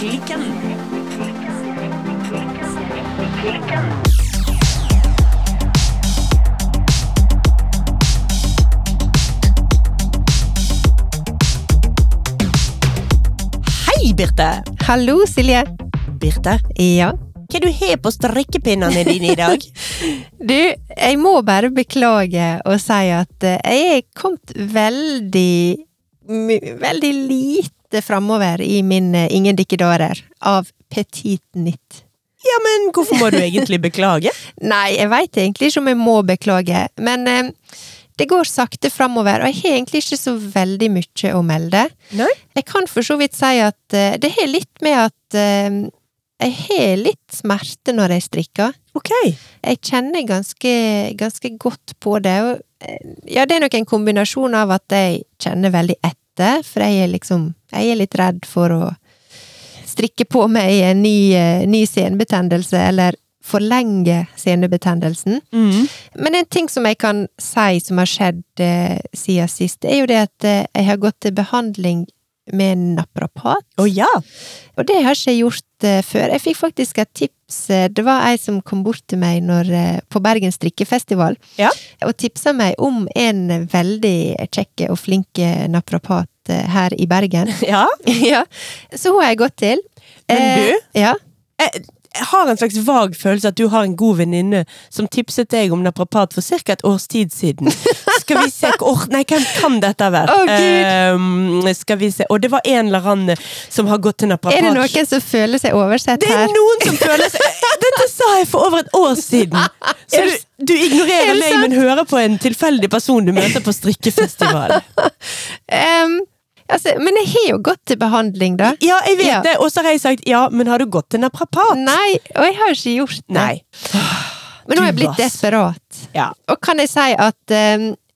Klikken. Hei, Birte. Hallo, Silje. Birte, Ja. hva du har på strikkepinnene dine i dag? Du, jeg må bare beklage og si at eh, jeg er kommet veldig Veldig lite framover i min eh, Ingen dikkedårer av Petit Nytt. Ja, men hvorfor må du egentlig beklage? Nei, jeg veit egentlig ikke om jeg må beklage, men eh, det går sakte framover, og jeg har egentlig ikke så veldig mye å melde. Nei? Jeg kan for så vidt si at eh, det har litt med at jeg har litt smerte når jeg strikker. Ok. Jeg kjenner ganske, ganske godt på det. Og, ja, det er nok en kombinasjon av at jeg kjenner veldig etter, for jeg er liksom Jeg er litt redd for å strikke på meg en ny, eh, ny senebetennelse, eller forlenge senebetennelsen. Mm. Men en ting som jeg kan si som har skjedd eh, siden sist, er jo det at eh, jeg har gått til behandling med naprapat. Oh, ja. Og det har ikke jeg gjort eh, før. Jeg fikk faktisk et tips. eh, Det var ei som kom bort til meg når, eh, på Bergen strikkefestival, Ja. og tipsa meg om en veldig kjekk og flink naprapat eh, her i Bergen. Ja. ja, Så hun har jeg gått til. Men Eh, du? Ja. Jeg, jeg har en slags vag følelse at du har en god venninne som tipset deg om naprapat for ca. et års tid siden. Skal vi se hvor Nei, hvem kan dette ha vært? Gud. Ehm, skal vi se Og det var en eller annen som har gått til naprapat. Er det noen som føler seg oversett Det er noen som føler seg Dette sa jeg for over et år siden! Så du, du ignorerer Er meg, men hører på en tilfeldig person du møter på strikkefestival. Em, altså, men jeg har jo gått til behandling, da. Ja, jeg vet Ja. det, og så har jeg sagt ja, men har du gått til naprapat? Nei, og jeg har ikke gjort det. Nei. Men nå har jeg blitt desperat. Ja. Og kan jeg si at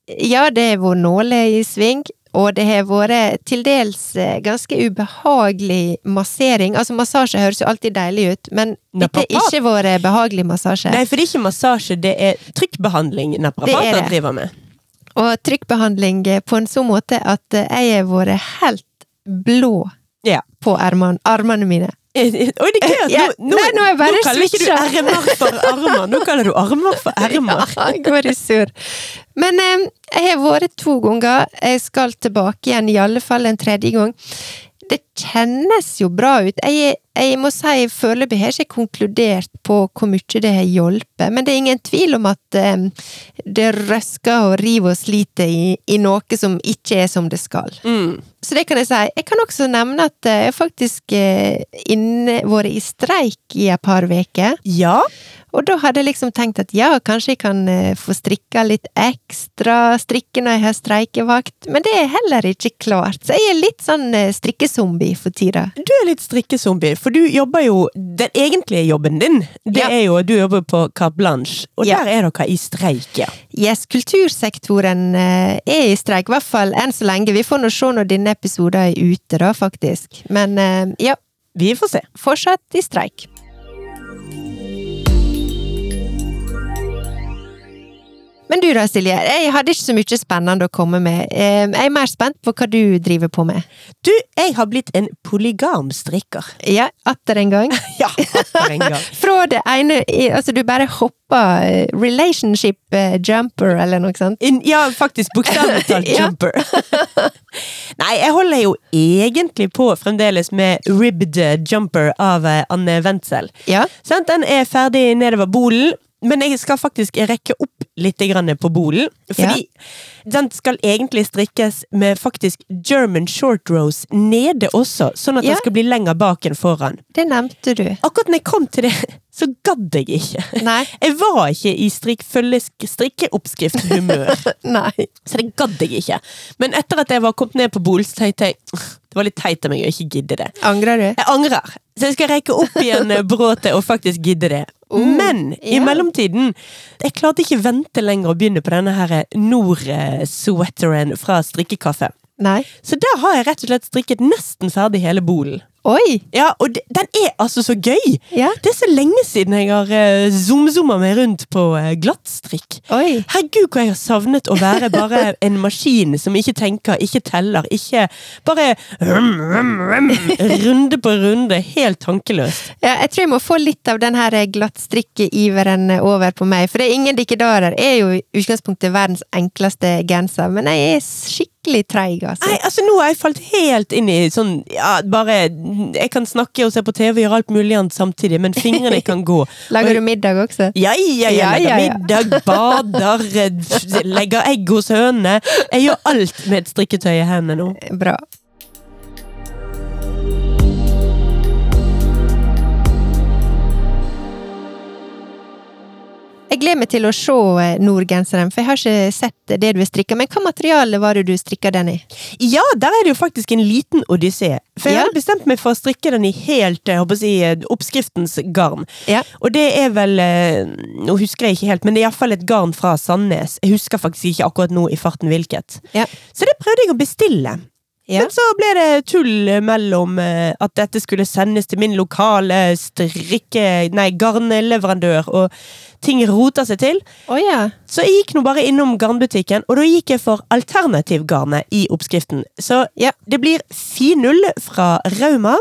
ja, det har vært nåler i sving, og det har vært til dels eh, ganske ubehagelig massering. Altså, massasje høres jo alltid deilig ut, men dette har ikke vært behagelig massasje. Nei, for det er ikke massasje, det er trykkbehandling er naprapater driver med. Og trykkbehandling eh, på en sånn måte at jeg har vært helt blå Ja. på armene, armene mine. Oi, det er gøy at Ja, nå, nå, nei, nå er nå kaller ikke du ermer for armer, nå kaller du armer for ermer. Ja, jeg går i surr. Men eh, jeg har vært to ganger. Jeg skal tilbake igjen, i alle fall en tredje gang. Det kjennes jo bra ut. Jeg, jeg må si foreløpig har jeg ikke konkludert på hvor mye det har hjulpet, men det er ingen tvil om at eh, det røsker og river og sliter i, i noe som ikke er som det skal. Mm. Så det kan jeg si. Jeg kan også nevne at jeg jeg faktisk eh, inne, vært i streik i et par uker. Ja, Og da hadde jeg liksom tenkt at ja, kanskje jeg kan eh, få strikka litt ekstra strikke når jeg har streikevakt, men det er heller ikke klart. Så jeg er litt sånn eh, strikkezombie for tida. du er litt strikkezombie, for du jobber jo Den egentlige jobben din, det Ja. er jo du jobber på Carte Blanche, og Ja. der er dere i streik, ja. Yes, kultursektoren eh, er i streik, i hvert fall enn så lenge. Vi får nå se når denne episoden er ute, da, faktisk. Men eh, ja, Vi får se. fortsatt i streik. Men du da, Silje. Jeg hadde ikke så mye spennende å komme med. Jeg er mer spent på hva du driver på med. Du, jeg har blitt en polygamstrikker. Ja, atter en gang. Ja, atter en gang. Fra det ene Altså, du bare hoppa eh, relationship eh, jumper, eller noe sånt. In, ja, faktisk bokstavelig talt jumper. Nei, jeg holder jo egentlig på fremdeles med ribbed jumper av eh, Anne Wendsel. Ja. Den er ferdig nedover bolen, men jeg skal faktisk rekke opp litt på bolen. Fordi den skal egentlig strikkes med faktisk German short rose nede også, sånn at Ja. den skal bli lenger bak enn foran. Det nevnte du. Akkurat når jeg kom til det, så gadd jeg ikke. Nei. Jeg var ikke i strikk, strikkeoppskrift-humør. Så det gadd jeg ikke. Men etter at jeg var kommet ned på bolen, så tenkte jeg det var litt teit av meg å ikke gidde det. Angrer du? Jeg angrer. Så jeg skal rekke opp igjen eh, bråtet og faktisk gidde det. Oh, Men i mellomtiden Jeg klarte ikke vente lenger å begynne på denne her Nord-sweateren fra strikkekaffe. Nei. Så da har jeg rett og slett strikket nesten ferdig hele bolen. Oi! Ja, og de, den er altså så gøy! Ja. Det er så lenge siden jeg har uh, zoom-zooma meg rundt på uh, glattstrikk. Oi. Herregud, hvor jeg har savnet å være bare en maskin som ikke tenker, ikke teller, ikke bare rum, rum, rum, runde på runde, helt tankeløst. Ja, jeg tror jeg må få litt av den her glattstrikkeiveren over på meg, for det er ingen dikkedarer er jo i utgangspunktet verdens enkleste genser, men jeg er skikkelig treig, altså. Nei, altså Nå har jeg falt helt inn i sånn ja, bare Jeg kan snakke og se på TV og gjøre alt mulig annet samtidig, men fingrene kan gå. Lager du middag også? Ja, ja, ja. Ja, ja, ja. middag, bader, legger egg hos hønene. Jeg gjør alt med et strikketøy i hendene nå. Bra. Jeg gleder meg til å se eh, Nordgenseren, for jeg har ikke sett det du har strikka. Men hva materiale var det du strikka den i? Ja, der er det jo faktisk en liten odyssé. For jeg Ja. hadde bestemt meg for å strikke den i helt jeg håper å si, eh, oppskriftens garn. Ja. Og det er vel eh, Nå husker jeg ikke helt, men det er iallfall et garn fra Sandnes. Jeg husker faktisk ikke akkurat nå i farten hvilket. Ja. Så det prøvde jeg å bestille. Ja. Men så ble det tull mellom eh, at dette skulle sendes til min lokale strikke... Nei, garnleverandør, og ting rota seg til. Oh, ja. Så jeg gikk nå bare innom garnbutikken, og da gikk jeg for alternativgarnet i oppskriften. Så Ja. det blir finull fra Rauma,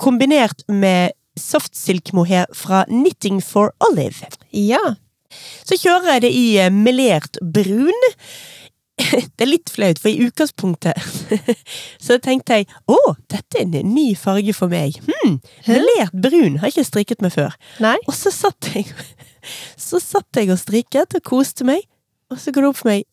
kombinert med softsilkmohair fra Knitting for Olive. Ja. Så kjører jeg det i eh, melert brun. Det er litt flaut, for i utgangspunktet så tenkte jeg å, dette er en ny farge for meg. Hm, melert brun har jeg ikke strikket med før. Nei? Og så satt jeg Så satt jeg og strikket og koste meg, og så går det opp for meg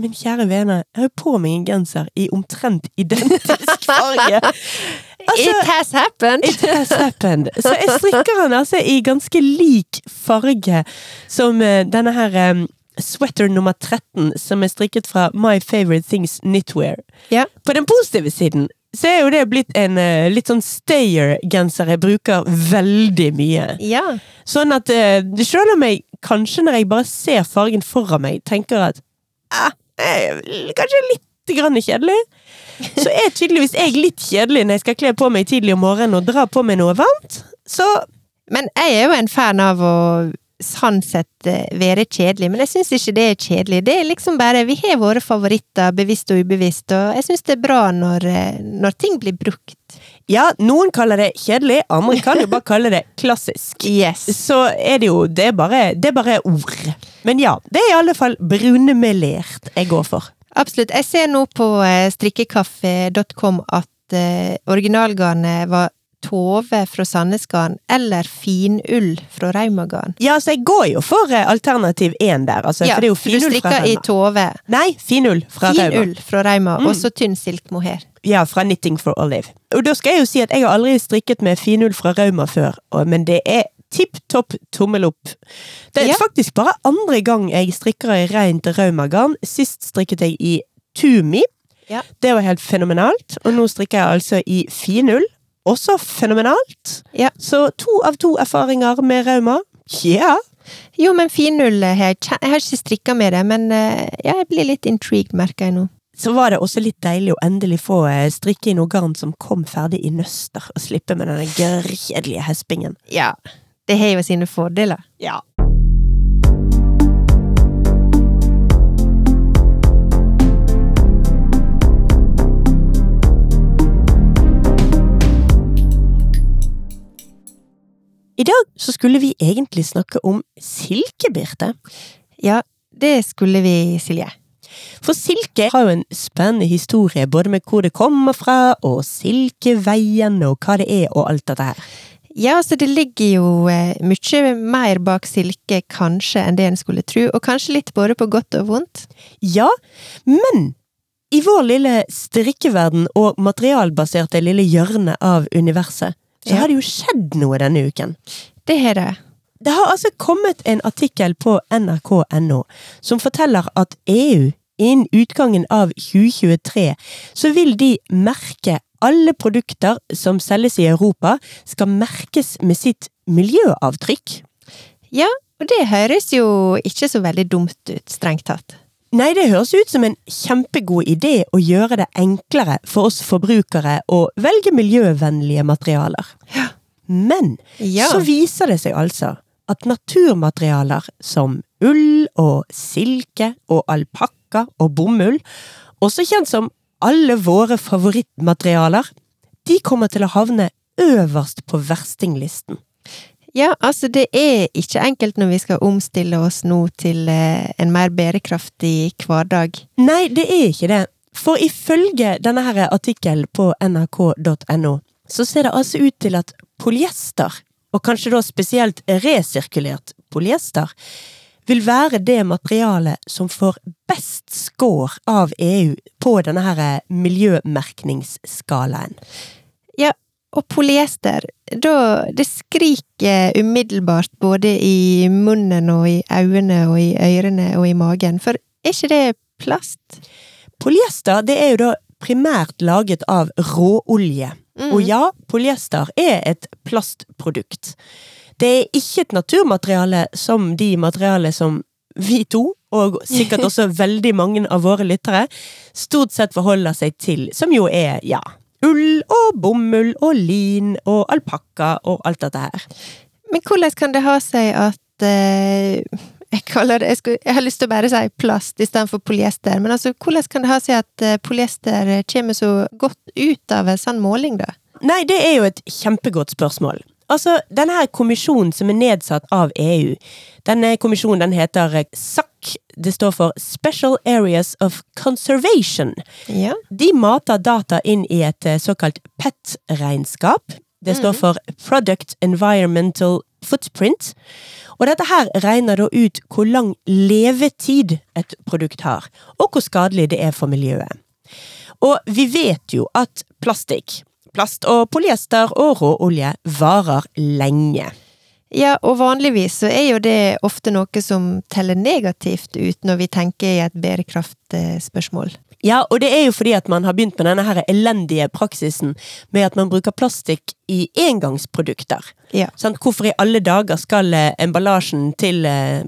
Min kjære vene, jeg har på meg en genser i omtrent identisk farge. Altså, It has happened! It has happened. Så jeg strikker den altså i ganske lik farge som eh, denne her sweater nummer 13, som er strikket fra My Favorite Things Knitwear. Ja. På den positive siden så er jo det blitt en eh, litt sånn stayer-genser jeg bruker veldig mye. Ja. Sånn at selv om jeg kanskje når jeg bare ser fargen foran meg, tenker at ah, eh, kanskje litt grann kjedelig, så er tydeligvis jeg litt kjedelig når jeg skal kle på meg tidlig om morgenen og dra på meg noe varmt. Så Men jeg er jo en fan av å sånn sett eh, være kjedelig, men jeg syns ikke det er kjedelig. Det er liksom bare Vi har våre favoritter, bevisst og ubevisst, og jeg syns det er bra når, eh, når ting blir brukt. ja, noen kaller det kjedelig, andre kan jo bare kalle det klassisk. Yes. Så er det jo Det er bare, det er bare ord. Men ja, det er i alle fall brunmelert jeg går for. Absolutt. Jeg ser nå på eh, strikkekaffe.com at originalgarnet var Tove fra Sandnesgarden eller finull fra Raumagarden. Ja, altså jeg går jo for eh, alternativ én der, altså. Ja, for det er jo finull du finull Du strikker i Tove. Nei, finull fra Rauma. Finull fra Rauma, Mm. og så tynn silkmohair. Ja, fra Knitting for Olive. Og da skal jeg jo si at jeg har aldri strikket med finull fra Rauma før, men det er tipp topp tommel opp. Det er Ja. faktisk bare andre gang jeg strikker i rent Raumagarn. Sist strikket jeg i Tumi. Ja. Det var helt fenomenalt. Og nå strikker jeg altså i finull. Også fenomenalt. Ja. Så to av to erfaringer med Rauma. Ja. Jo, men finull har jeg har ikke strikka med det, men eh, ja, jeg blir litt intrigued, merker jeg nå. Så var det også litt deilig å endelig få eh, strikke i noe garn som kom ferdig i nøster, og slippe med den kjedelige hespingen. Ja. Det har jo sine fordeler. Ja. I dag så skulle vi egentlig snakke om silke, Birte. Ja, det skulle vi, Silje. For silke har jo en spennende historie, både med hvor det kommer fra, og silkeveien, og hva det er, og alt dette her. Ja, så det ligger jo eh, mye mer bak silke, kanskje, enn det en skulle tro, og kanskje litt både på godt og vondt. Ja, men i vår lille strikkeverden og materialbaserte lille hjørne av universet, så har det jo skjedd noe denne uken. Det har det. Det har altså kommet en artikkel på nrk.no som forteller at EU innen utgangen av 2023 så vil de merke alle produkter som selges i Europa, skal merkes med sitt miljøavtrykk. Ja, og det høres jo ikke så veldig dumt ut, strengt tatt. Nei, det høres ut som en kjempegod idé å gjøre det enklere for oss forbrukere å velge miljøvennlige materialer. Men Ja. så viser det seg altså at naturmaterialer som ull og silke og alpakka og bomull, også kjent som alle våre favorittmaterialer, de kommer til å havne øverst på verstinglisten. Ja, altså det er ikke enkelt når vi skal omstille oss nå til eh, en mer bærekraftig hverdag. Nei, det er ikke det. For ifølge denne her artikkelen på nrk.no, så ser det altså ut til at polyester, og kanskje da spesielt resirkulert polyester, vil være det materialet som får best score av EU på denne her miljømerkningsskalaen. Og polyester, da Det skriker umiddelbart både i munnen og i øynene og i ørene og i magen, for er ikke det plast? Polyester det er jo da primært laget av råolje. Mm. Og ja, polyester er et plastprodukt. Det er ikke et naturmateriale som de materialene som vi to, og sikkert også veldig mange av våre lyttere, stort sett forholder seg til, som jo er, ja, ull og bomull og lin og alpakka og alt dette her. Men hvordan kan det ha seg at eh, jeg, det, jeg, skulle, jeg har lyst til å bare si plast istedenfor polyester, men altså, hvordan kan det ha seg at eh, polyester kommer så godt ut av en sånn måling, da? Nei, det er jo et kjempegodt spørsmål. Altså, denne her kommisjonen som er nedsatt av EU, denne kommisjonen den heter SAC, det står for Special Areas of Conservation. Ja. De mater data inn i et eh, såkalt PET-regnskap. Det står for Product Environmental Footprint. Og dette her regner da ut hvor lang levetid et produkt har, og hvor skadelig det er for miljøet. Og vi vet jo at plastikk, plast og polyester og råolje varer lenge. Ja, og vanligvis så er jo det ofte noe som teller negativt ut når vi tenker i et bærekraftspørsmål. Ja, og det er jo fordi at man har begynt med denne her elendige praksisen med at man bruker plastikk i engangsprodukter. Ja. Sånn, Hvorfor i alle dager skal eh, emballasjen til eh,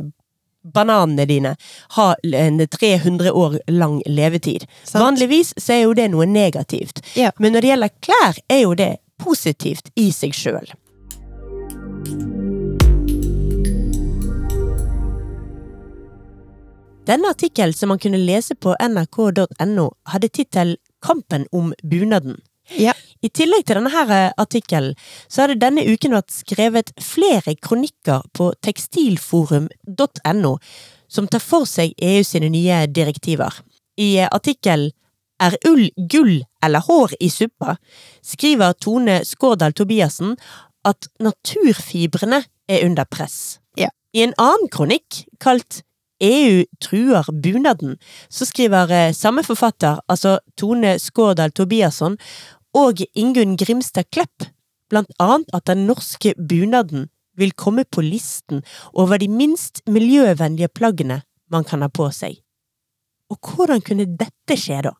bananene dine ha en 300 år lang levetid? Sant. Vanligvis så er jo det noe negativt. Ja. Men når det gjelder klær, er jo det positivt i seg sjøl. Denne artikkelen som man kunne lese på nrk.no, hadde tittel Kampen om bunaden. I tillegg til denne her artikkelen, så har det denne uken vært skrevet flere kronikker på tekstilforum.no som tar for seg EU sine nye direktiver. I artikkelen Er ull gull eller hår i suppa? skriver Tone Skårdal Tobiassen at naturfibrene er under press. Ja. I en annen kronikk, kalt EU truer bunaden, så skriver eh, samme forfatter, altså Tone Skårdal Tobiasson, og Ingunn Grimstad Klepp, blant annet at den norske bunaden vil komme på listen over de minst miljøvennlige plaggene man kan ha på seg. Og hvordan kunne dette skje, da?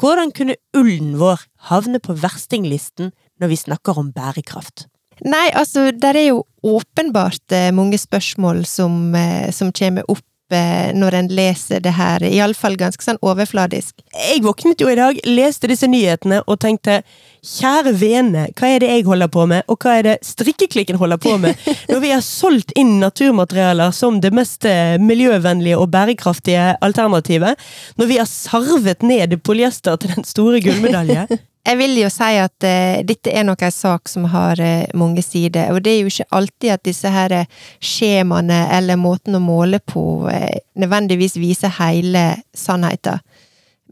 Hvordan kunne ullen vår havne på verstinglisten når vi snakker om bærekraft? Nei, altså, der er jo åpenbart eh, mange spørsmål som, eh, som kommer opp når en leser det her, iallfall ganske sånn overfladisk. Jeg våknet jo i dag, leste disse nyhetene og tenkte kjære vene, hva er det jeg holder på med, og hva er det strikkeklikken holder på med, når vi har solgt inn naturmaterialer som det mest eh, miljøvennlige og bærekraftige alternativet, når vi har sarvet ned polyester til den store gullmedalje. Jeg vil jo si at uh, dette er nok en sak som har uh, mange sider, og det er jo ikke alltid at disse her eh, skjemaene eller måten å måle på uh, nødvendigvis viser hele sannheten.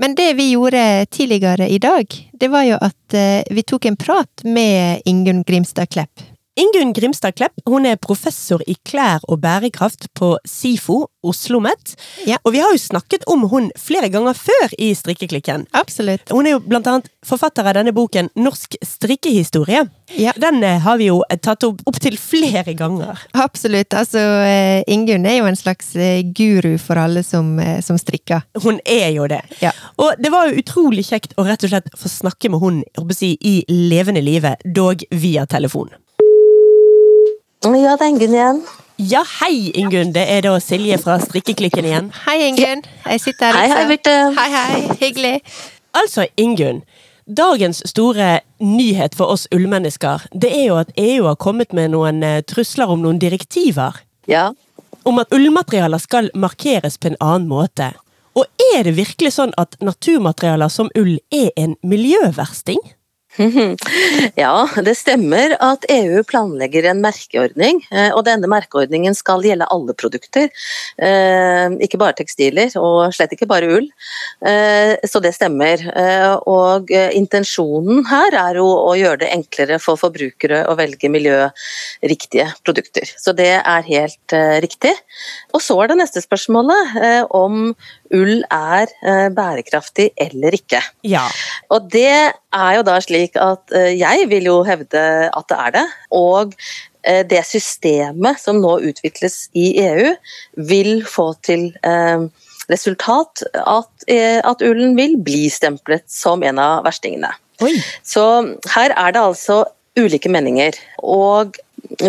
Men det vi gjorde tidligere i dag, det var jo at vi tok en prat med Ingunn Grimstad Klepp. Ingunn Grimstad Klepp hun er professor i klær og bærekraft på SIFO, OsloMet. Ja. Og vi har jo snakket om hun flere ganger før i Strikkeklikken. Absolutt. Hun er jo blant annet forfatter av denne boken Norsk strikkehistorie. Ja. Den eh, har vi jo tatt opp opptil flere ganger. Absolutt. Altså, eh, Ingunn er jo en slags eh, guru for alle som, eh, som strikker. Hun er jo det. Ja. Og det var jo utrolig kjekt å rett og slett få snakke med hun si, i levende live, dog via telefon. Ja, det er Ingunn igjen. Ja, hei Ingunn, det er da Silje fra Strikkeklikken igjen. Hei, Ingunn. Jeg sitter her. Hei, hei, Birte. Hei, hei. Hyggelig. Altså, Ingunn. Dagens store nyhet for oss ullmennesker, det er jo at EU har kommet med noen eh, trusler om noen direktiver. Ja. Om at ullmaterialer skal markeres på en annen måte. Og er det virkelig sånn at naturmaterialer som ull er en miljøversting? Ja, det stemmer at EU planlegger en merkeordning, eh, og denne merkeordningen skal gjelde alle produkter. eh, Ikke bare tekstiler, og slett ikke bare ull. Eh, Så det stemmer. Og intensjonen her er jo å gjøre det enklere for forbrukere å velge miljøriktige produkter. Så det er helt riktig. Og så er det neste spørsmålet om ull er eh, bærekraftig eller ikke. Ja. Og det er jo da slik at eh, jeg vil jo hevde at det er det. Og eh, det systemet som nå utvikles i EU, vil få til resultat at, at ullen vil bli stemplet som en av verstingene. Oi. Så her er det altså ulike meninger. Og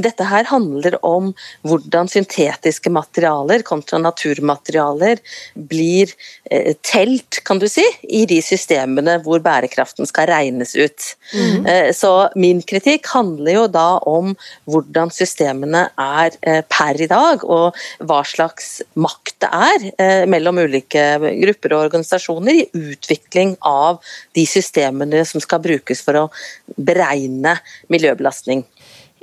dette her handler om hvordan syntetiske materialer kontra naturmaterialer blir eh, telt, kan du si, i de systemene hvor bærekraften skal regnes ut. Eh, så min kritikk handler jo da om hvordan systemene er eh, per i dag, og hva slags makt det er eh, mellom ulike grupper og organisasjoner i utvikling av de systemene som skal brukes for å beregne miljøbelastning.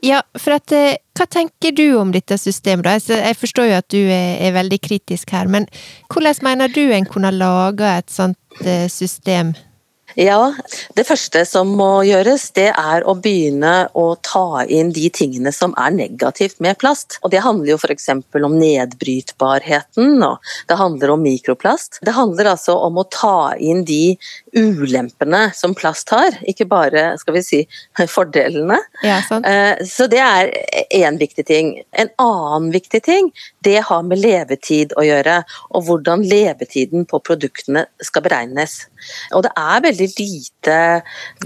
Ja, for at eh, Hva tenker du om dette systemet? Altså, jeg forstår jo at du er, veldig kritisk her, men hvordan mener du en kunne laga et sånt eh, system? Ja, Det første som må gjøres, det er å begynne å ta inn de tingene som er negativt med plast. Og Det handler jo f.eks. om nedbrytbarheten, og det handler om mikroplast. Det handler altså om å ta inn de ulempene som plast har, ikke bare skal vi si, fordelene. Ja, sant? Eh, Så det er én viktig ting. En annen viktig ting, det har med levetid å gjøre, og hvordan levetiden på produktene skal beregnes. Og det er veldig lite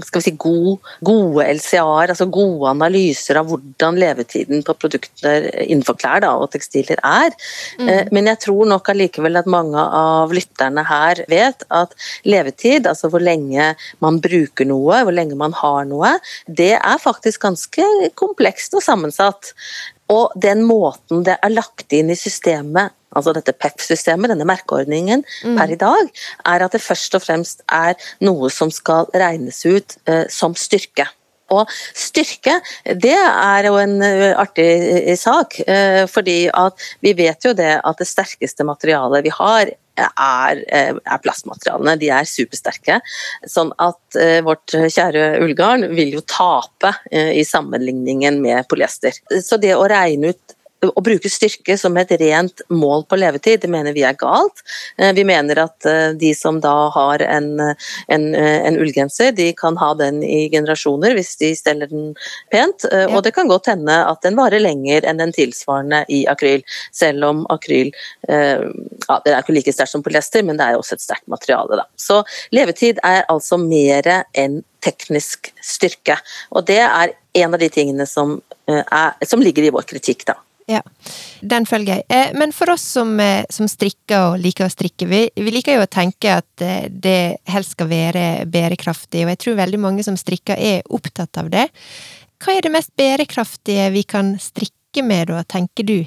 skal vi si, god, gode LCA-er, altså gode analyser av hvordan levetiden på produkter innenfor klær da, og tekstiler er. Mm. Men jeg tror nok allikevel at mange av lytterne her vet at levetid, altså hvor lenge man bruker noe, hvor lenge man har noe, det er faktisk ganske komplekst og sammensatt. Og den måten det er lagt inn i systemet, altså dette PEP-systemet, denne merkeordningen, per i dag, er at det først og fremst er noe som skal regnes ut eh, som styrke. Og styrke, det er jo en eh, artig eh, sak, eh, fordi at vi vet jo det at det sterkeste materialet vi har er, eh, er plastmaterialene. De er supersterke. Sånn at eh, vårt kjære ullgarn vil jo tape eh, i sammenligningen med polyester. Så det å regne ut å bruke styrke som et rent mål på levetid, det mener vi er galt. Eh, Vi mener at eh, de som da har en, en, eh, en ullgenser, de kan ha den i generasjoner hvis de steller den pent. Ja. Og det kan godt hende at den varer lenger enn den tilsvarende i akryl, selv om akryl ja, det er ikke like sterkt som polyester, men det er også et sterkt materiale. Da. Så levetid er altså mer enn teknisk styrke. Og det er en av de tingene som, er, som ligger i vår kritikk. da. Ja, den følger jeg. Eh, Men for oss som, eh, som strikker og liker å strikke, vi, vi liker jo å tenke at eh, det helst skal være bærekraftig, og jeg tror veldig mange som strikker er opptatt av det. Hva er det mest bærekraftige vi kan strikke med da, tenker du?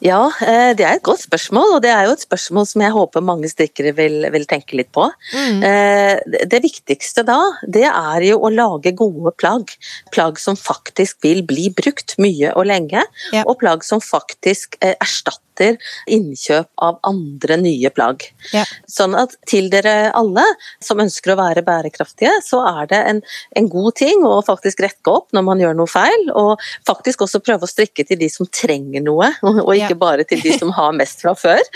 Ja, eh, det er et godt spørsmål, og det er jo et spørsmål som jeg håper mange strikkere vil, vil tenke litt på. Mm. Eh, det- viktigste da, det er jo å lage gode plagg. Plagg som faktisk vil bli brukt mye og lenge, Ja. og plagg som faktisk eh, erstatter innkjøp av andre nye plagg. Ja. Sånn at til dere alle som ønsker å være bærekraftige, så er det en, en god ting å faktisk rekke opp når man gjør noe feil, og faktisk også prøve å strikke til de som trenger noe, og ikke Ja. bare til de som har mest fra før.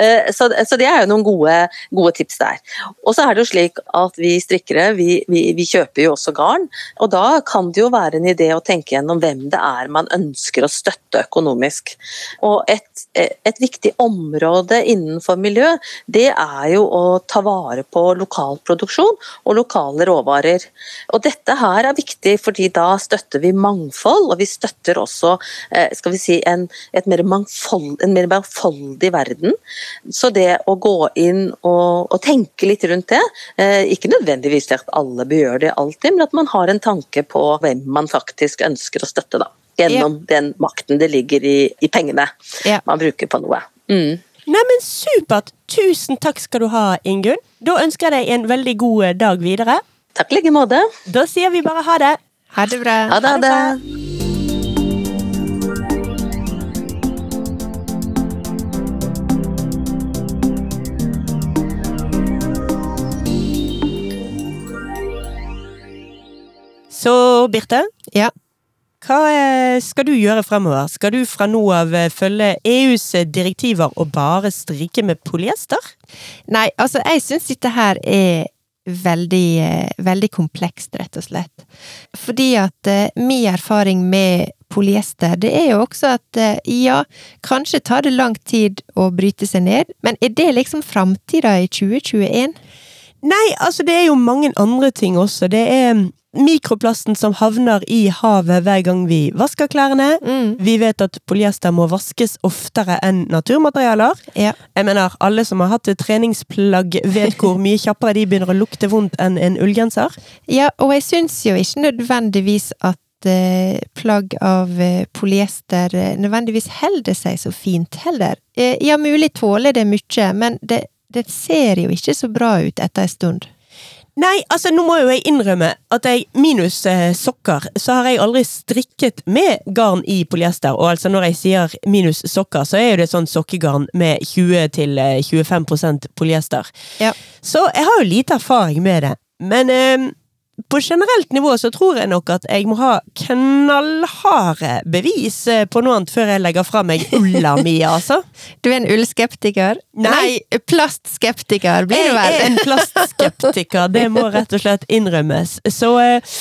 Eh, Så, så det er jo noen gode, gode tips der. Og så er det jo slik at vi strikkere vi, vi, vi kjøper jo også garn, og da kan det jo være en idé å tenke gjennom hvem det er man ønsker å støtte økonomisk. Og et, et viktig område innenfor miljø, det er jo å ta vare på lokal produksjon og lokale råvarer. Og dette her er viktig fordi da støtter vi mangfold, og vi støtter også eh, skal vi si, en, mer mangfold, en mer mangfoldig verden. Så det å gå inn og, og tenke litt rundt det, eh, ikke nødvendigvis at alle bør gjøre det alltid, men at man har en tanke på hvem man faktisk ønsker å støtte. da gjennom ja. den makten det ligger i, i pengene ja. man bruker på noe. Mm. Neimen, supert! Tusen takk skal du ha, Ingunn. Da ønsker jeg deg en veldig god eh, dag videre. Takk i like måte. Da sier vi bare ha det. Ha det bra. Ha det. Ha det. Så, Birte? Ja. Hva eh, skal du gjøre fremover? Skal du fra nå av eh, følge EUs eh, direktiver og bare strikke med polyester? Nei, altså jeg syns dette her er veldig, veldig komplekst, rett og slett. Fordi at min erfaring med polyester, det er jo også at ja, kanskje tar det lang tid å bryte seg ned, men er det liksom framtida i 2021? Nei, altså det er jo mange andre ting også. Det er mikroplasten som havner i havet hver gang vi vasker klærne. Mm. Vi vet at polyester må vaskes oftere enn naturmaterialer. Ja. Jeg mener, alle som har hatt treningsplagg, vet hvor mye kjappere de begynner å lukte vondt enn en ullgenser. Ja, og jeg syns jo ikke nødvendigvis at eh, plagg av eh, polyester eh, nødvendigvis holder seg så fint heller. Ja, mulig tåler det mye, men det, det ser jo ikke så bra ut etter en stund. Nei, altså nå må jo jeg innrømme at jeg, minus eh, sokker, så har jeg aldri strikket med garn i polyester. Og altså når jeg sier minus sokker, så er jo det sånn sokkegarn med 20-25 eh, polyester. Ja. Så jeg har jo lite erfaring med det. Men eh, på generelt nivå så tror jeg nok at jeg må ha knallharde bevis eh, på noe annet før jeg legger fra meg ulla mi, altså. Du er en ullskeptiker? Nei, Nei plastskeptiker blir du vel? Jeg er en plastskeptiker, det må rett og slett innrømmes. Så eh,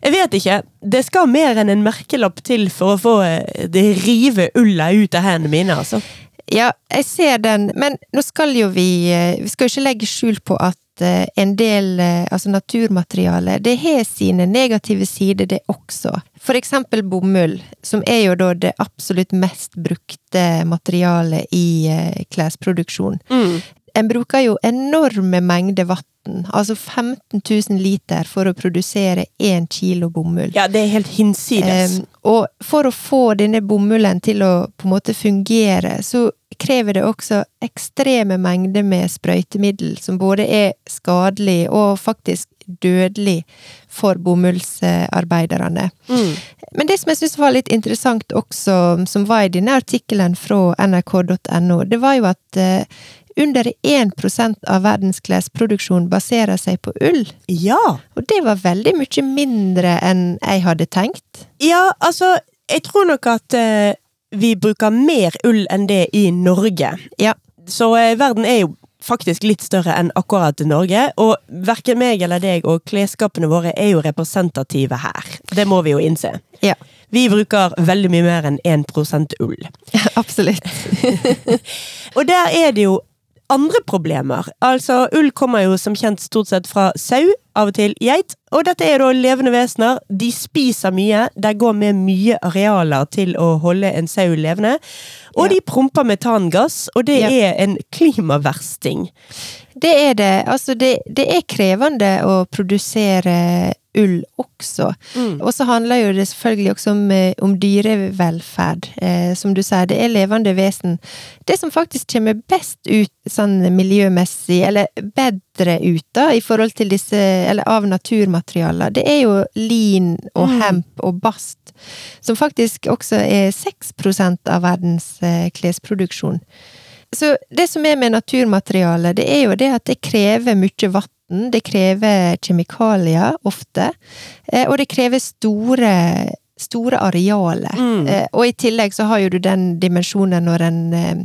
jeg vet ikke. Det skal mer enn en merkelapp til for å få eh, det rive ulla ut av hendene mine, altså. Ja, jeg ser den, men nå skal jo vi Vi skal jo ikke legge skjul på at Eh, en del eh, altså naturmateriale, det har sine negative sider, det også. For eksempel bomull, som er jo da det absolutt mest brukte materialet i eh, klesproduksjon. Mm. En bruker jo enorme mengder vann altså 15 000 liter for å produsere én kilo bomull. Ja, det er helt hinsides. Um, og for å få denne bomullen til å på en måte fungere, så krever det også ekstreme mengder med sprøytemiddel, som både er skadelig og faktisk dødelig for bomullsarbeiderne. Mm. Men det som jeg syns var litt interessant også, som var i denne artikkelen fra nrk.no, det var jo at uh, under 1% av verdens klesproduksjon baserer seg på ull. Ja! Og det var veldig mye mindre enn jeg hadde tenkt. Ja, altså, jeg tror nok at uh, vi bruker mer ull enn det i Norge. Ja. Så eh, verden er jo faktisk litt større enn akkurat Norge, og verken meg eller deg og klesskapene våre er jo representative her. Det må vi jo innse. Ja. Vi bruker veldig mye mer enn 1% ull. Absolutt. og der er det jo andre problemer. Altså, ull kommer jo som kjent stort sett fra sau, av og til geit, og dette er da levende vesener. De spiser mye, de går med mye arealer til å holde en sau levende, og ja. de promper metangass, og det ja. er en klimaversting. Det er det. Altså, det, det er krevende å produsere ull også. Mm. Og så handler jo det selvfølgelig også om, eh, om dyrevelferd. Eh, som du sier, det er levende vesen. Det som faktisk kommer best ut sånn miljømessig, eller bedre ut da, i forhold til disse, eller av naturmaterialer, det er jo lin og mm. hemp og bast. Som faktisk også er 6% av verdens eh, klesproduksjon. Så det som er med naturmaterialet, det er jo det at det krever mye vann maten. Det krever kjemikalier, ofte. Eh, og det krever store, store arealer. Mm. Eh, og i tillegg så har jo du den dimensjonen når en eh,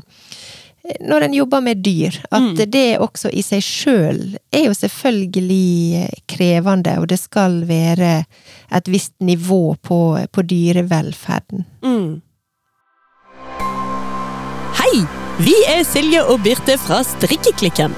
når en jobber med dyr, at mm. det også i seg sjøl er jo selvfølgelig krevende, og det skal være et visst nivå på, på dyrevelferden. Mm. Hei! Vi er Silje og Birte fra Strikkeklikken.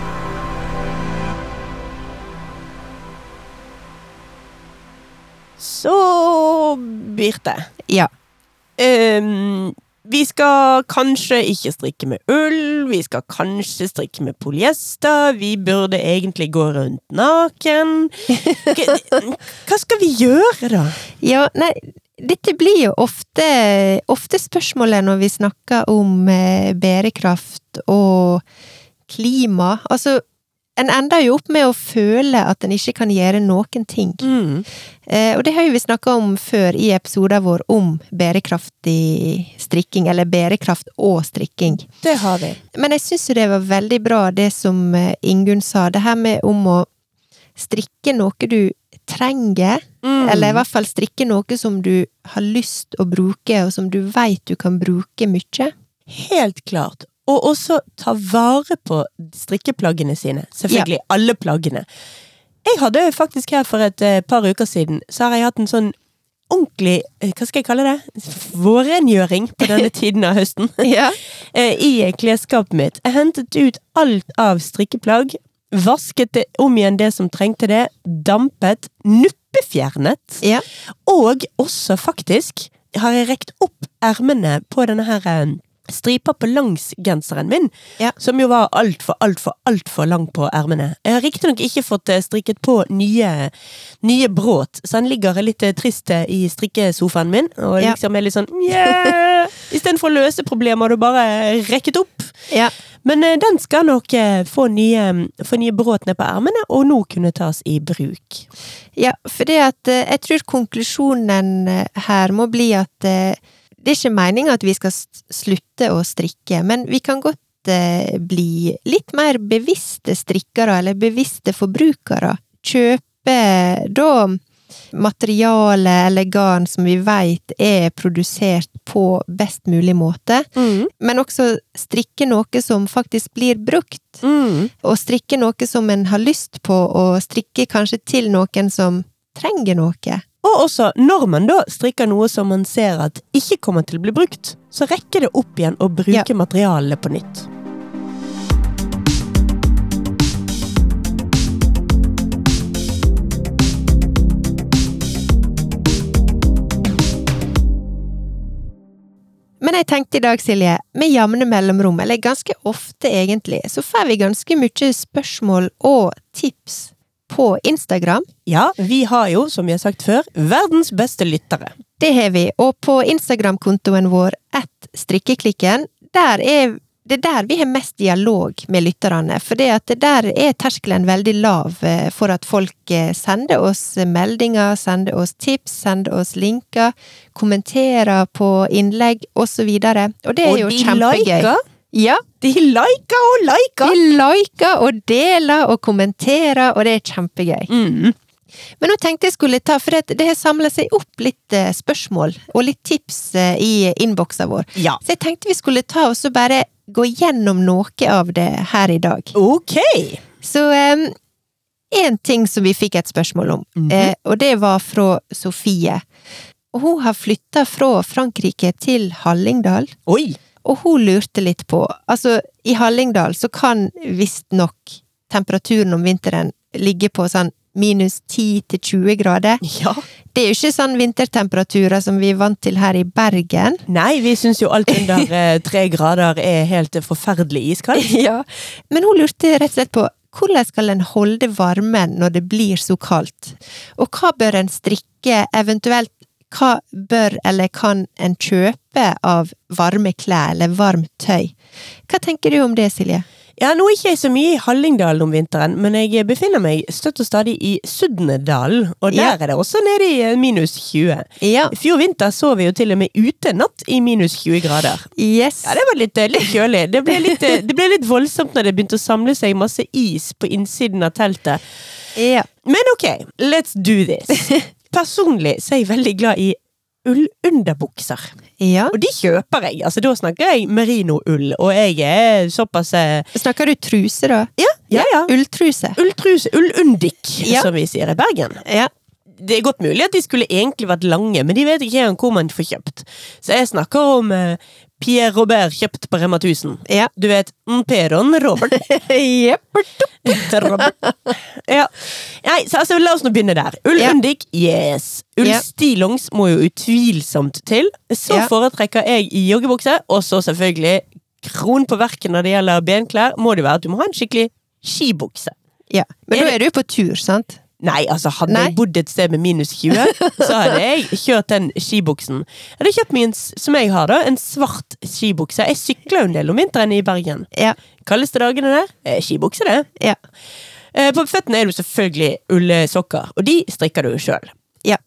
Så Birte. Ja. Um, vi skal kanskje ikke strikke med ull, vi skal kanskje strikke med polyester, vi burde egentlig gå rundt naken. Hva skal vi gjøre, da? Ja, nei, dette blir jo ofte, ofte spørsmålet når vi snakker om eh, bærekraft og klima. Altså, en ender jo opp med å føle at en ikke kan gjøre noen ting. Mm. Eh, og det har jo vi snakka om før i episoder vår om bærekraftig strikking, eller bærekraft og strikking. Det har vi. Men jeg syns jo det var veldig bra det som eh, Ingunn sa, det her med om å strikke noe du trenger, Mm. eller i hvert fall strikke noe som du har lyst å bruke, og som du veit du kan bruke mye. Helt klart. Og også ta vare på strikkeplaggene sine. Selvfølgelig alle plaggene. Jeg hadde faktisk her for et eh, par uker siden, så har jeg hatt en sånn ordentlig, eh, hva skal jeg kalle det, vårrengjøring på denne tiden av høsten. Ja. eh, I klesskapet mitt. Jeg hentet ut alt av strikkeplagg. Vasket det om igjen det som trengte det. Dampet. Nuppefjernet. ja. Og også faktisk har jeg rekt opp ermene på denne her stripa på langs genseren min, Ja. som jo var altfor, altfor, altfor lang på ermene. Jeg har riktignok ikke fått eh, strikket på nye, nye bråt, så den ligger litt eh, trist eh, i strikkesofaen min, og liksom er litt sånn yeah! Istedenfor å løse problemer, har du bare rekket opp. ja. Men den skal nok få nye, få nye bråt ned på ermene, og nå kunne tas i bruk. Ja, for det at jeg tror konklusjonen her må bli at det er ikke meninga at vi skal slutte å strikke, men vi kan godt eh, bli litt mer bevisste strikkere, eller bevisste forbrukere. Kjøpe da materiale eller garn som vi veit er produsert på best mulig måte, men også strikke noe som faktisk blir brukt. Mm. Og strikke noe som en har lyst på, og strikke kanskje til noen som trenger noe. Og også, når man da strikker noe som man ser at ikke kommer til å bli brukt, så rekker det opp igjen å bruke Ja. materialene på nytt. Men jeg tenkte i dag, Silje, med jevne mellomrom, eller ganske ofte egentlig, så får vi ganske mye spørsmål og tips på Instagram. Ja, vi har jo, som vi har sagt før, verdens beste lyttere. Det har vi, og på Instagram-kontoen vår at strikkeklikken, der er det er der vi har mest dialog med lytterne, for det at der er terskelen veldig lav eh, for at folk eh, sender oss meldinger, sender oss tips, sender oss linker, kommenterer på innlegg osv. Og det er og jo de kjempegøy. liker, Ja, de liker og liker! de liker og deler og kommenterer, og det er kjempegøy. Mm. Men nå tenkte jeg skulle ta, for det, det har samla seg opp litt eh, spørsmål og litt tips eh, i innboksa vår. Ja. Så jeg tenkte vi skulle ta og så bare gå gjennom noe av det her i dag. Ok! Så én ting som vi fikk et spørsmål om, Mhm. eh, og det var fra Sofie. Og hun har flytta fra Frankrike til Hallingdal. Oi! Og hun lurte litt på Altså, i Hallingdal så kan visstnok temperaturen om vinteren ligge på sånn minus 10 til 20 grader. Ja. Det er jo ikke sånn vintertemperaturer som vi er vant til her i Bergen. Nei, vi syns jo alt under eh, tre grader er helt forferdelig iskaldt. Ja. Men hun lurte rett og slett på hvordan skal en holde varmen når det blir så kaldt? Og hva bør en strikke, eventuelt hva bør eller kan en kjøpe av varme klær eller varmt tøy? Hva tenker du om det, Silje? Ja, nå er ikke jeg så mye i Hallingdalen om vinteren, men jeg befinner meg støtt og stadig i Sudnedalen, og der Ja. er det også nede i eh, minus 20. Ja. I fjor vinter så vi jo til og med ute natt i minus 20 grader. Yes. Ja, det var litt, eh, litt kjølig. Det ble litt, eh, det ble litt voldsomt når det begynte å samle seg masse is på innsiden av teltet. Ja. Men ok, let's do this. Personlig så er jeg veldig glad i ullunderbukser. ja. Og de kjøper jeg. Altså, da snakker jeg merino-ull, og jeg er såpass eh, Snakker du truse, da? Ja, ja. ja. Ulltruse. Ulltruse. Ullundik, Ja. som vi sier i Bergen. Ja. Det er godt mulig at de skulle egentlig vært lange, men de vet ikke hvor man får kjøpt. Så jeg snakker om eh, Pierre Robert kjøpt på Rema 1000. Ja. Du vet, Peron Robert. Robert. Ja. Nei, så altså, la oss nå begynne der. Ullundik, yes. Ullstillongs må jo utvilsomt til. Så Ja. foretrekker jeg i joggebukse, og så selvfølgelig kron på verket når det gjelder benklær, må det være at du må ha en skikkelig skibukse. ja. Men da er du på tur, sant? Nei, altså hadde Nei. jeg bodd et sted med minus 20, så hadde jeg kjørt den skibuksen. Jeg hadde kjøpt en, som jeg har da, en svart skibukse. Jeg sykler jo en del om vinteren i Bergen. Ja. Kaldeste dagene der, eh, skibukse det. Ja. Eh, På føttene er det jo selvfølgelig ullsokker, og de strikker du jo sjøl. Ja.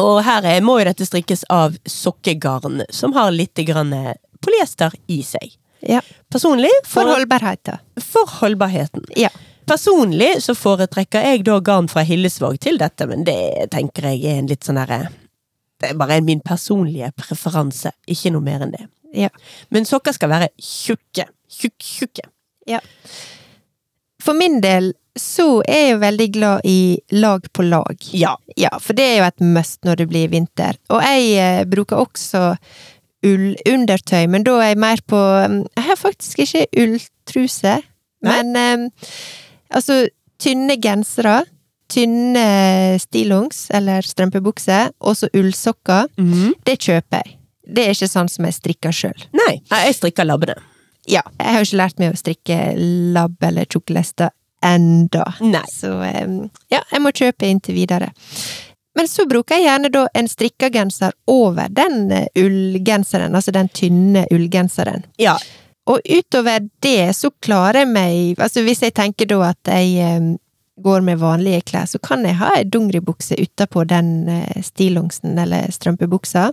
Og her er, må jo dette strikkes av sokkegarn, som har litt grann eh, polyester i seg. ja. Personlig, For for, holdbarheten. for holdbarheten. Ja. Personlig så foretrekker jeg da garn fra Hillesvåg til dette, men det tenker jeg er en litt sånn herre Det er bare min personlige preferanse, ikke noe mer enn det. Ja. Men sokker skal være tjukke. Tjukk, tjukke. For min del så er jeg jo veldig glad i lag på lag. Ja. Ja, for det er jo et must når det blir vinter. Og jeg eh, bruker også ullundertøy, men da er jeg mer på mm, Jeg har faktisk ikke ulltruse, men eh, altså tynne gensere. Tynne stillongs, eller strømpebukser, og så ullsokker. Mhm. Det kjøper jeg. Det er ikke sånn som jeg strikker sjøl. Nei, jeg strikker labbene. Ja, jeg har jo ikke lært meg å strikke labb eller tjukkelester enda. Nei. Så ja, jeg må kjøpe inntil videre. Men så bruker jeg gjerne da en strikka genser over den eh, ullgenseren, altså den tynne ullgenseren. Ja. Og utover det så klarer jeg meg Altså hvis jeg tenker da at jeg eh, går med vanlige klær, så kan jeg ha ei dongeribukse utapå den eh, stillongsen eller strømpebuksa.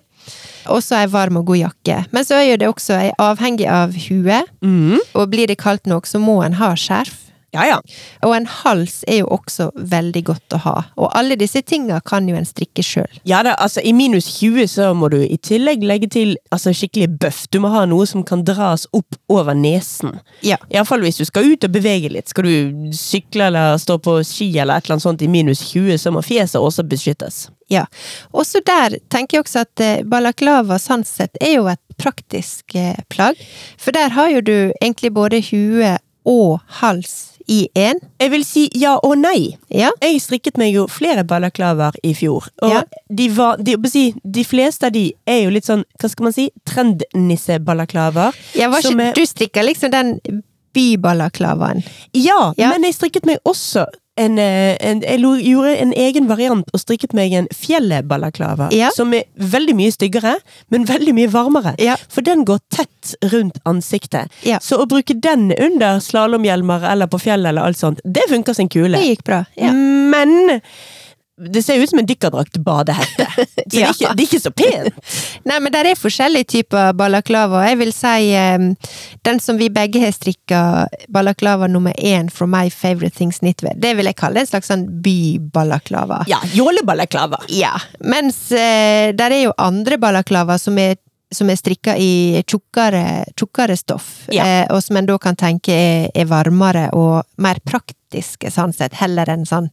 Og så ei varm og god jakke. Men så er jo det også jeg avhengig av huet, Mm. og blir det kaldt nok, så må en ha skjerf. Ja, ja. Og en hals er jo også veldig godt å ha. Og alle disse tinga kan jo en strikke sjøl. Ja da, altså I minus 20 så må du i tillegg legge til altså, skikkelig bøff. Du må ha noe som kan dras opp over nesen. Ja. Iallfall hvis du skal ut og bevege litt. Skal du sykle eller stå på ski eller et eller annet sånt i minus 20, så må fjeset også beskyttes. Ja. Også der tenker jeg også at eh, balaklava sånn sett er jo et praktisk eh, plagg. For der har jo du egentlig både hue og hals i én. Jeg vil si ja og nei. Ja. Jeg strikket meg jo flere balaklavaer i fjor, og Ja. de, var, de, de fleste av de er jo litt sånn, hva skal man si, trendnissebalaklaver. ja du strikka liksom den bybalaklavaen. Ja, Ja. men jeg strikket meg også en, eh, en, jeg gjorde en egen variant og strikket meg en fjellebalaklava, Ja. som er veldig mye styggere, men veldig mye varmere. Ja. For den går tett rundt ansiktet. Ja. Så å bruke den under slalåmhjelmer eller på fjellet eller alt sånt, det funker som kule. Det gikk bra. Men det ser ut som en dykkerdrakt badehette. Så det, er ikke, det er ikke så pent. Nei, men det er forskjellige typer balaklava. Jeg vil si um, den som vi begge har strikka, balaklava nummer én from My Favorite Things Knitwear, det vil jeg kalle en slags sånn bybalaklava. Ja, jålebalaklava. Ja. Mens uh, der er jo andre balaklava som er som er strikka i tjukkere, tjukkere stoff, Ja. eh, og som en da kan tenke er, er varmere og mer praktiske, sånn sett, heller enn sånn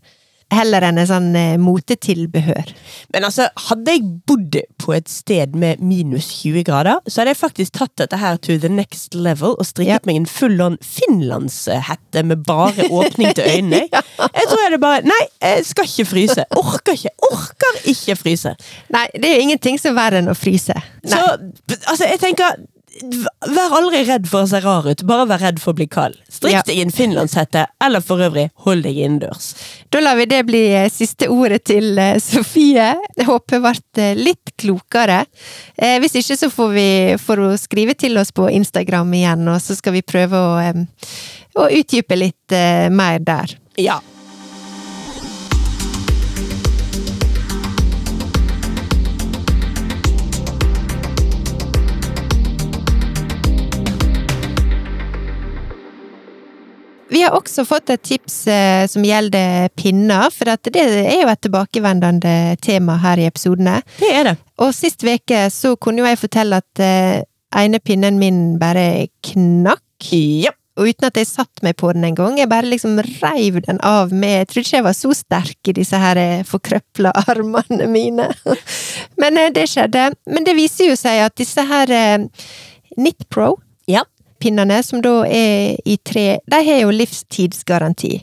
Heller enn en sånn eh, motetilbehør. Men altså, hadde jeg bodd på et sted med minus 20 grader, så hadde jeg faktisk tatt dette her to the next level og strikket Ja. meg en full-on finlandshette med bare åpning til øynene. Jeg tror jeg hadde bare Nei, jeg skal ikke fryse. Orker ikke. Orker ikke fryse. Nei, det er jo ingenting som er verre enn å fryse. Nei. Så altså, jeg tenker Vær aldri redd for å se rar ut, bare vær redd for å bli kald. Strikk deg ja. en finlandshette, eller for øvrig, hold deg innendørs. Da lar vi det bli eh, siste ordet til eh, Sofie. Jeg håper hun ble litt klokere. Eh, hvis ikke så får vi får hun skrive til oss på Instagram igjen, og så skal vi prøve å, og utdype litt eh, mer der. Ja. Vi har også fått et tips eh, som gjelder pinner, for det er jo et tilbakevendende tema her i episodene. Det er det. Og sist uke så kunne jo jeg fortelle at eh, ene pinnen min bare knakk. Ja. Og uten at jeg satt meg på den en gang, jeg bare liksom reiv den av med Jeg trodde ikke jeg var så sterk i disse her eh, forkrøpla armene mine. Men det skjedde. Men det viser jo seg at disse her Nitpro. Pinnene, som da er i tre, de har jo livstidsgaranti.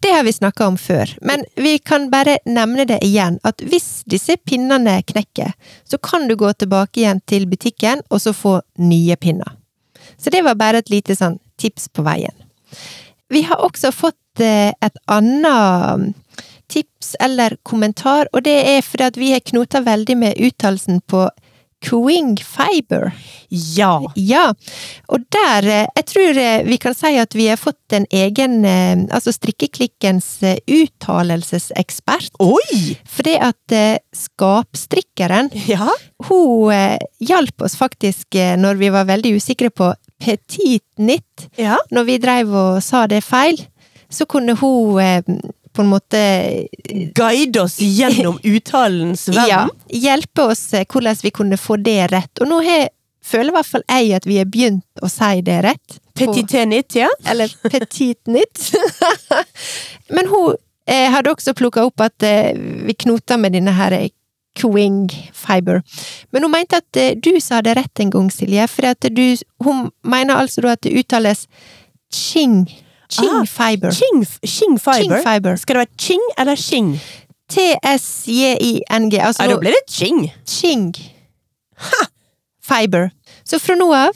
Det har vi snakka om før, men vi kan bare nevne det igjen, at hvis disse pinnene knekker, så kan du gå tilbake igjen til butikken og så få nye pinner. Så det var bare et lite sånn tips på veien. Vi har også fått eh, et annet tips eller kommentar, og det er fordi at vi har knota veldig med uttalelsen på Quing Fiber. Ja. Ja, og der eh, Jeg tror eh, vi kan si at vi har fått en egen eh, Altså Strikkeklikkens uttalelsesekspert. Oi! For det at skapstrikkeren, Ja. hun hjalp oss faktisk når vi var veldig usikre på petit nytt. Ja. Når vi dreiv og sa det feil, så kunne hun på en måte Guide oss gjennom uttalens ja, hjelpe oss eh, hvordan vi kunne få det rett. Og nå har, føler i hvert fall jeg at vi har begynt å si det rett. Petitenit, Petit ja. Eller petitnit. Men hun eh, hadde også plukka opp at eh, vi knoter med denne her eh, Quing fiber. Men hun mente at eh, du sa det rett en gang, Silje, for du Hun mener altså da at det uttales ching. Ching Ah, fiber. Ching, ching fiber. Ching fiber. Skal det være ching eller ching? T-S-J-I-N-G. Altså Ja, da blir det ching. ching. Ha! Fiber. Så fra nå av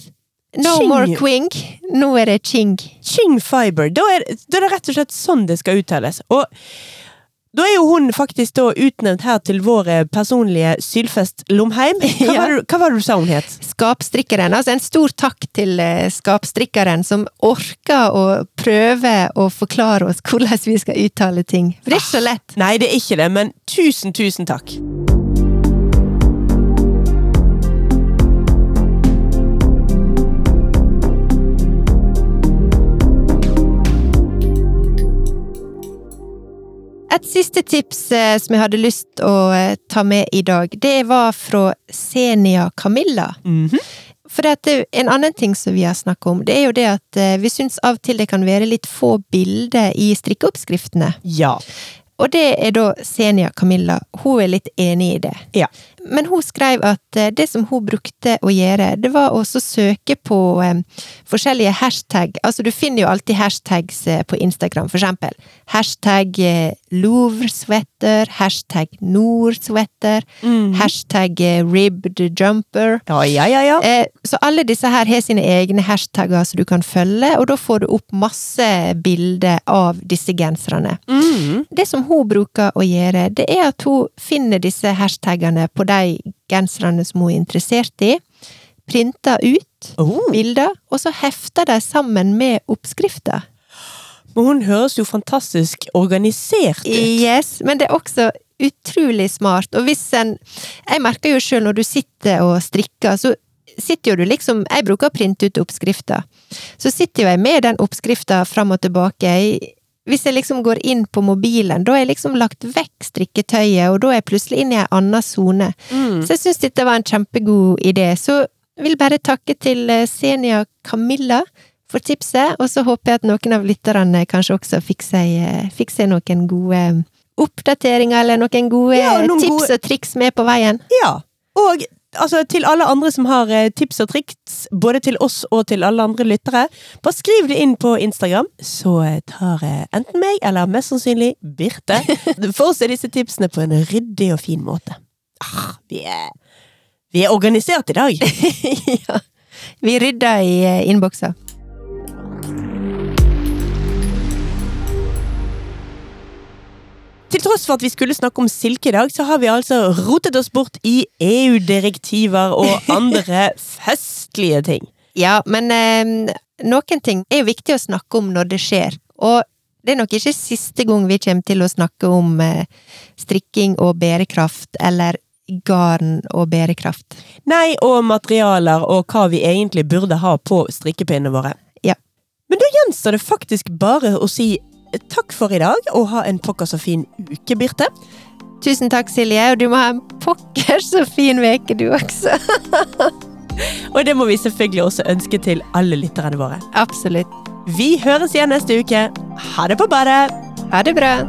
No Ching. more quing, nå er det ching. Ching fiber. Da er, da er det rett og slett sånn det skal uttales. Og da er jo hun faktisk da utnevnt her til vår eh, personlige Sylfest Lomheim. Hva, Ja. var hva var det du sa hun het? skapstrikkeren. Altså en stor takk til eh, skapstrikkeren som orker å prøve å forklare oss hvordan vi skal uttale ting. For det er ikke så lett. Nei, det er ikke det, men tusen, tusen takk. Et siste tips eh, som jeg hadde lyst å eh, ta med i dag, det var fra Senia Camilla. Mhm. For det at en annen ting som vi har snakket om, det er jo det at eh, vi syns av og til det kan være litt få bilder i strikkeoppskriftene. Ja. Og det er da Senia Camilla. Hun er litt enig i det. Ja. Men hun skrev at eh, det som hun brukte å gjøre, det var å søke på eh, forskjellige hashtag. Altså, du finner jo alltid hashtags eh, på Instagram, for eksempel. Hashtag eh, Louvre sweater, hashtag Nord sweater, mm. hashtag ribbed jumper. Ja, ja, ja. ja. Så alle disse her har sine egne hashtagger som du kan følge, og da får du opp masse bilder av disse genserne. Mm. Det som hun bruker å gjøre, det er at hun finner disse hashtagene på de genserne som hun er interessert i, printer ut Oh. bilder, og så hefter de sammen med oppskrifter. Men hun høres jo fantastisk organisert ut. Yes, men det er også utrolig smart, og hvis en Jeg merker jo sjøl når du sitter og strikker, så sitter jo du liksom Jeg bruker å printe ut oppskrifter. Så sitter jo jeg med den oppskrifta fram og tilbake. Jeg, hvis jeg liksom går inn på mobilen, da har jeg liksom lagt vekk strikketøyet, og da er jeg plutselig inne i ei anna sone. Mm. Så jeg syns dette var en kjempegod idé. Så jeg vil bare takke til eh, Senia Camilla for tipset, og så håper jeg at noen av lytterne kanskje også fikk seg, eh, fikk seg noen gode eh, oppdateringer, eller noen gode Ja, noen tips gode- og triks med på veien. Ja. Og altså, til alle andre som har eh, tips og triks, både til oss og til alle andre lyttere, bare skriv det inn på Instagram, så eh, tar eh, enten meg eller mest sannsynlig Birte for er disse tipsene på en ryddig og fin måte. Ah, vi, er, vi er organisert i dag. ja. Vi rydder i innbokser. Til tross for at vi skulle snakke om silke i dag, så har vi altså rotet oss bort i EU-direktiver og andre festlige ting. Ja, men eh, noen ting er jo viktig å snakke om når det skjer. Og det er nok ikke siste gang vi kommer til å snakke om eh, strikking og bærekraft, eller garn og bærekraft. Nei, og materialer og hva vi egentlig burde ha på strikkepinnene våre. Ja. Men da gjenstår det faktisk bare å si takk for i dag, og ha en pokker så fin uke, Birte. Tusen takk, Silje, og du må ha en pokker så fin uke, du også. Og det må vi selvfølgelig også ønske til alle lytterne våre. Absolutt. Vi høres igjen neste uke. Ha det på badet! Ha det bra.